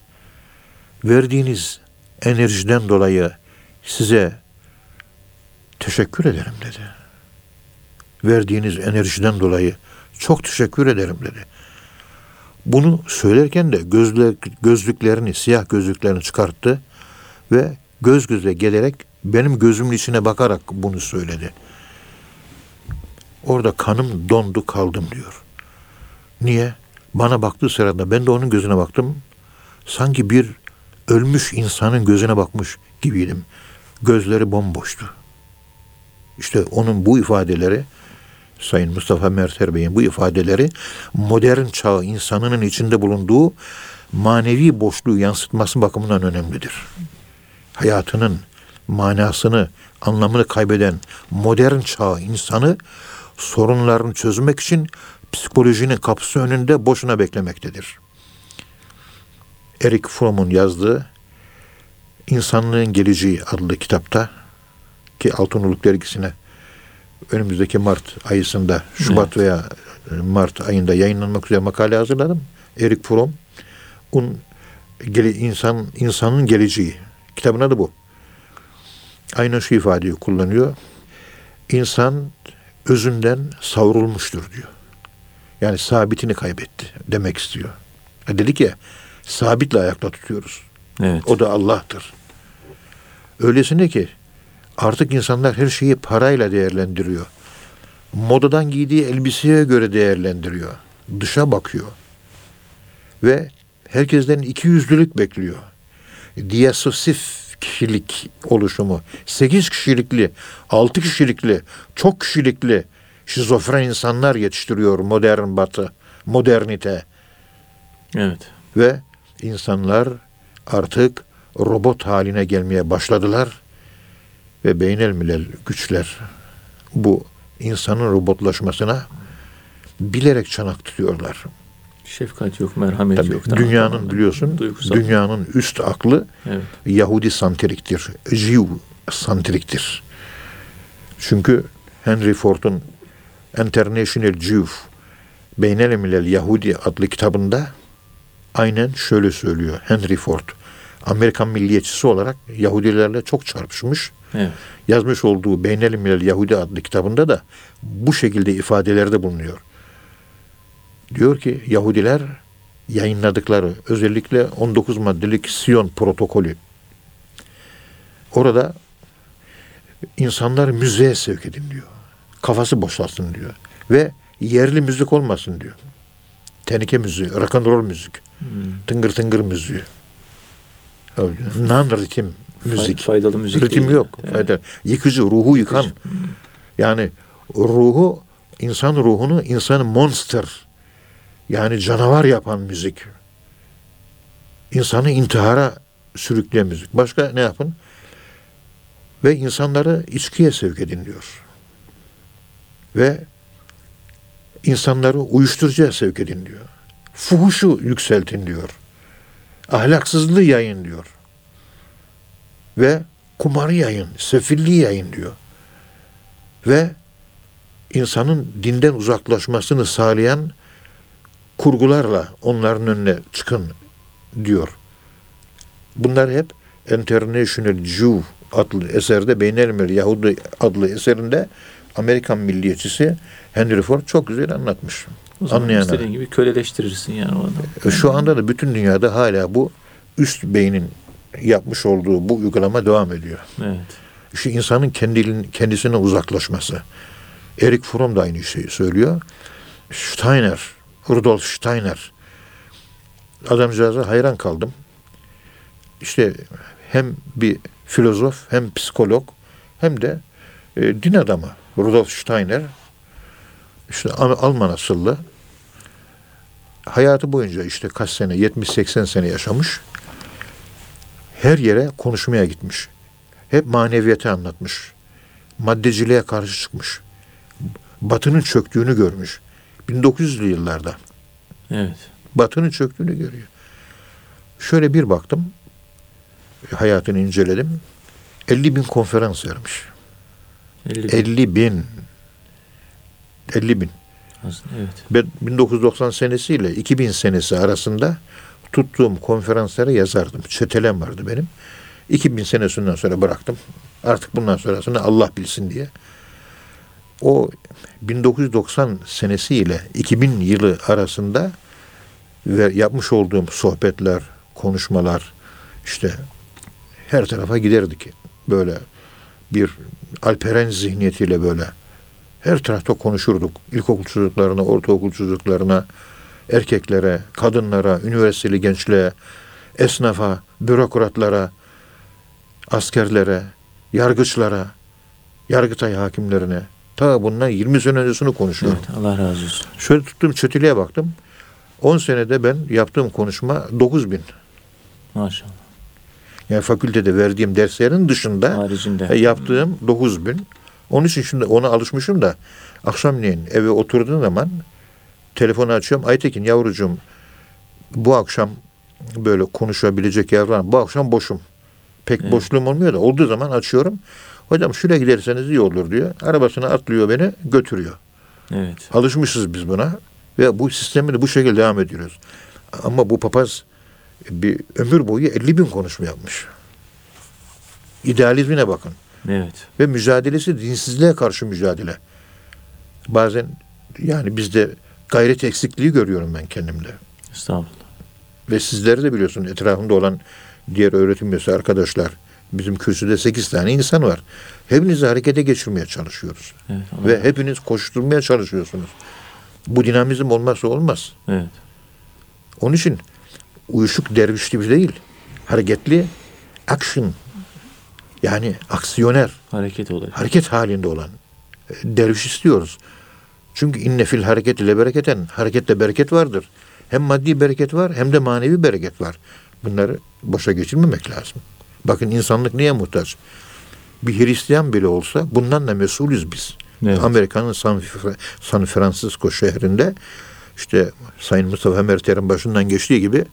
verdiğiniz enerjiden dolayı size teşekkür ederim dedi. Verdiğiniz enerjiden dolayı çok teşekkür ederim dedi. Bunu söylerken de gözlük, gözlüklerini, siyah gözlüklerini çıkarttı ve göz göze gelerek benim gözümün içine bakarak bunu söyledi. Orada kanım dondu kaldım diyor. Niye? Bana baktığı sırada ben de onun gözüne baktım. Sanki bir ölmüş insanın gözüne bakmış gibiydim. Gözleri bomboştu. İşte onun bu ifadeleri Sayın Mustafa Merter Bey'in bu ifadeleri modern çağ insanının içinde bulunduğu manevi boşluğu yansıtması bakımından önemlidir. Hayatının manasını, anlamını kaybeden modern çağ insanı sorunlarını çözmek için psikolojinin kapısı önünde boşuna beklemektedir. Erik Fromm'un yazdığı İnsanlığın Geleceği adlı kitapta ki Altınoluk dergisine önümüzdeki Mart ayısında Şubat veya Mart ayında yayınlanmak üzere makale hazırladım. Erik Fromm un gele, insan insanın geleceği kitabın adı bu. Aynen şu ifadeyi kullanıyor. İnsan özünden savrulmuştur diyor. Yani sabitini kaybetti demek istiyor. Ha dedik ya sabitle ayakta tutuyoruz. Evet. O da Allah'tır. Öylesine ki artık insanlar her şeyi parayla değerlendiriyor. Modadan giydiği elbiseye göre değerlendiriyor. Dışa bakıyor. Ve herkesten iki yüzlülük bekliyor. Diyasosif kişilik oluşumu. Sekiz kişilikli, altı kişilikli, çok kişilikli şizofren insanlar yetiştiriyor modern batı, modernite. Evet. Ve insanlar artık robot haline gelmeye başladılar ve beynelmilel güçler bu insanın robotlaşmasına bilerek çanak tutuyorlar. Şefkat yok, merhamet Tabii yok. Dünyanın tamam. biliyorsun Duygusal. dünyanın üst aklı Evet. Yahudi santriktir. Jew santriktir. Çünkü Henry Ford'un International Jew Beynelmilel Yahudi adlı kitabında aynen şöyle söylüyor Henry Ford. Amerikan milliyetçisi olarak Yahudilerle çok çarpışmış. Evet. Yazmış olduğu Beynelmilel Yahudi adlı kitabında da bu şekilde ifadelerde bulunuyor. Diyor ki Yahudiler yayınladıkları özellikle 19 maddelik Siyon protokolü orada insanlar müziğe sevk edin diyor. Kafası boşalsın diyor. Ve yerli müzik olmasın diyor. Tenike müziği, rock and roll müzik, Hmm. tıngır tıngır müziği. Non ritim müzik. Fay- Faydalı müzik Ritim değil. yok. Evet. Fayda- Yıkıcı, ruhu yıkan. Yani ruhu, insan ruhunu insanı monster, yani canavar yapan müzik. İnsanı intihara sürükleyen müzik. Başka ne yapın? Ve insanları içkiye sevk edin diyor. Ve insanları uyuşturucuya sevk edin diyor. Fuhuşu yükseltin diyor. Ahlaksızlığı yayın diyor. Ve kumarı yayın, sefilliği yayın diyor. Ve insanın dinden uzaklaşmasını sağlayan kurgularla onların önüne çıkın diyor. Bunlar hep International Jew adlı eserde Beynelmil Yahudi adlı eserinde Amerikan milliyetçisi Henry Ford çok güzel anlatmış. O zaman Anlayana. istediğin gibi köleleştirirsin yani o adamı. E, Şu anda da bütün dünyada hala bu üst beynin yapmış olduğu bu uygulama devam ediyor. Evet. İşte insanın kendinin, kendisine uzaklaşması. Erik Fromm da aynı şeyi söylüyor. Steiner, Rudolf Steiner. Adamcağıza hayran kaldım. İşte hem bir filozof hem psikolog hem de e, din adamı Rudolf Steiner. İşte Al- Alman asıllı. Hayatı boyunca işte kaç sene 70-80 sene yaşamış. Her yere konuşmaya gitmiş. Hep maneviyatı anlatmış. Maddeciliğe karşı çıkmış. Batının çöktüğünü görmüş. 1900'lü yıllarda. Evet. Batının çöktüğünü görüyor. Şöyle bir baktım. Hayatını inceledim. 50 bin konferans vermiş. 50 50 bin. 50 bin. Evet. Ben 1990 senesiyle 2000 senesi arasında tuttuğum konferanslara yazardım. Çetelem vardı benim. 2000 senesinden sonra bıraktım. Artık bundan sonrasını Allah bilsin diye. O 1990 senesi ile 2000 yılı arasında ve yapmış olduğum sohbetler, konuşmalar işte her tarafa giderdik. Böyle bir alperen zihniyetiyle böyle her tarafta konuşurduk. İlkokul çocuklarına, ortaokul çocuklarına, erkeklere, kadınlara, üniversiteli gençliğe, esnafa, bürokratlara, askerlere, yargıçlara, yargıtay hakimlerine. Ta bundan 20 sene öncesini konuşuyorum. Evet. Allah razı olsun. Şöyle tuttum çeteliğe baktım. 10 senede ben yaptığım konuşma 9 bin. Maşallah. Yani fakültede verdiğim derslerin dışında Haricinde. e, yaptığım 9 bin. Onun için şimdi ona alışmışım da akşamleyin eve oturduğum zaman telefonu açıyorum. Aytekin yavrucuğum bu akşam böyle konuşabilecek mı? Bu akşam boşum. Pek Evet. boşluğum olmuyor da olduğu zaman açıyorum. Hocam şuraya giderseniz iyi olur diyor. Arabasına atlıyor beni götürüyor. Evet. Alışmışız biz buna ve bu sistemi de bu şekilde devam ediyoruz. Ama bu papaz bir ömür boyu 50 bin konuşma yapmış. İdealizmine bakın. Evet. Ve mücadelesi dinsizliğe karşı mücadele. Bazen yani bizde gayret eksikliği görüyorum ben kendimde. Estağfurullah. Ve sizleri de biliyorsun etrafımda olan diğer öğretim üyesi arkadaşlar. Bizim kürsüde 8 tane insan var. Hepinizi harekete geçirmeye çalışıyoruz. Evet. Allah- Ve hepiniz koşturmaya çalışıyorsunuz. Bu dinamizm olmazsa olmaz. Evet. Onun için uyuşuk derviş gibi değil. Hareketli, action. Yani aksiyoner, Hareket olacak. hareket halinde olan e, derviş istiyoruz. Çünkü inne fil hareket ile bereketen, harekette bereket vardır. Hem maddi bereket var hem de manevi bereket var. Bunları boşa geçirmemek lazım. Bakın insanlık niye muhtaç? Bir Hristiyan bile olsa bundan da mesulüz biz. Evet. Amerika'nın San, San Francisco şehrinde işte Sayın Mustafa Merter'in başından geçtiği gibi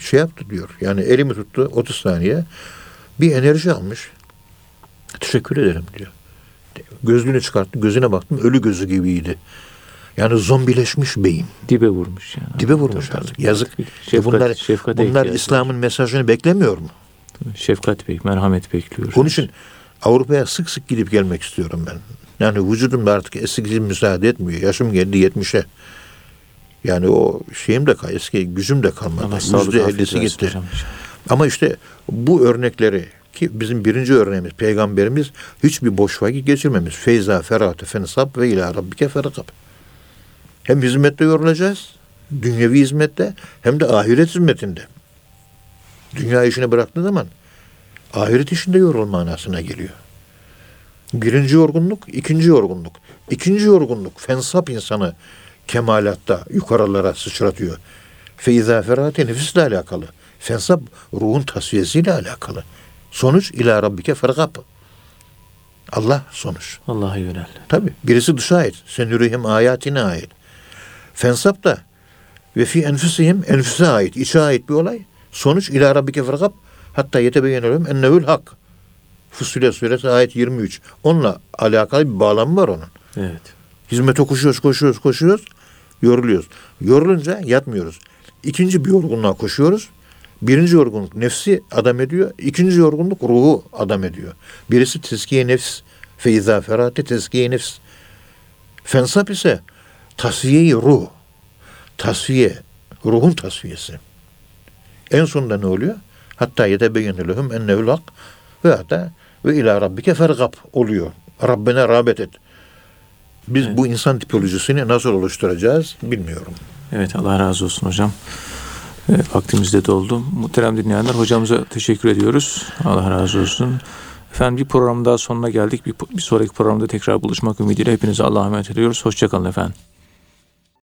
şey yaptı diyor. Yani elimi tuttu 30 saniye bir enerji almış. Teşekkür ederim diyor. Gözlüğünü çıkarttı. Gözüne baktım. Ölü gözü gibiydi. Yani zombileşmiş beyin. Dibe vurmuş yani. Dibe vurmuş Tabii, artık. tabii. Yazık. Şefkat, E bunlar şefkate bunlar ihtiyacı var. İslam'ın mesajını beklemiyor mu? Şefkat bek, merhamet bekliyoruz. Onun için Avrupa'ya sık sık gidip gelmek istiyorum ben. Yani vücudum da artık eskisi müsaade etmiyor. Yaşım geldi 70'e. Yani o şeyim de kal- eski gücüm de kalmadı. Yüzde ellisi gitti. hocam. Ama işte bu örnekleri ki bizim birinci örneğimiz peygamberimiz hiçbir boş vakit geçirmemiş. Feyza ferate fensab ve ila rabbike ferakab. Hem hizmette yorulacağız, dünyevi hizmette hem de ahiret hizmetinde. Dünya işini bıraktığın zaman ahiret işinde yorul manasına geliyor. Birinci yorgunluk, ikinci yorgunluk. İkinci yorgunluk fensap insanı kemalatta yukarılara sıçratıyor. Feyza ferate nefisle alakalı. Fensap ruhun tasfiyesiyle alakalı. Sonuç ila rabbike fergab. Allah sonuç. Allah'a yönel. Tabi birisi dışa ait. Sen yürüyüm ayatine ait. Fensap da ve fi enfusihim enfüse ait, içe ait bir olay. Sonuç ila rabbike fergab. Hatta yetebeyyene ennevül hak. Fussilet suresi ayet 23. Onunla alakalı bir bağlamı var onun. Evet. Hizmete koşuyoruz, koşuyoruz, koşuyoruz. Yoruluyoruz. Yorulunca yatmıyoruz. İkinci bir yorgunluğa koşuyoruz. Birinci yorgunluk nefsi adam ediyor. İkinci yorgunluk ruhu adam ediyor. Birisi tezkiye nefs. Feyza ferate tezkiye nefs. Fensap ise tasfiye ruh. Tasfiye. Ruhun tasfiyesi. En sonunda ne oluyor? Hatta yetebeyyene lehum ennehu'l hak ve hatta ve ila rabbike fergab oluyor. Rabbine rağbet et. Biz Evet. bu insan tipolojisini nasıl oluşturacağız bilmiyorum. Evet Allah razı olsun hocam. E, vaktimiz de doldu. Muhterem dinleyenler hocamıza teşekkür ediyoruz. Allah razı olsun. Efendim bir program daha sonuna geldik. Bir, bir sonraki programda tekrar buluşmak ümidiyle hepinize Allah'a emanet ediyoruz. Hoşçakalın efendim.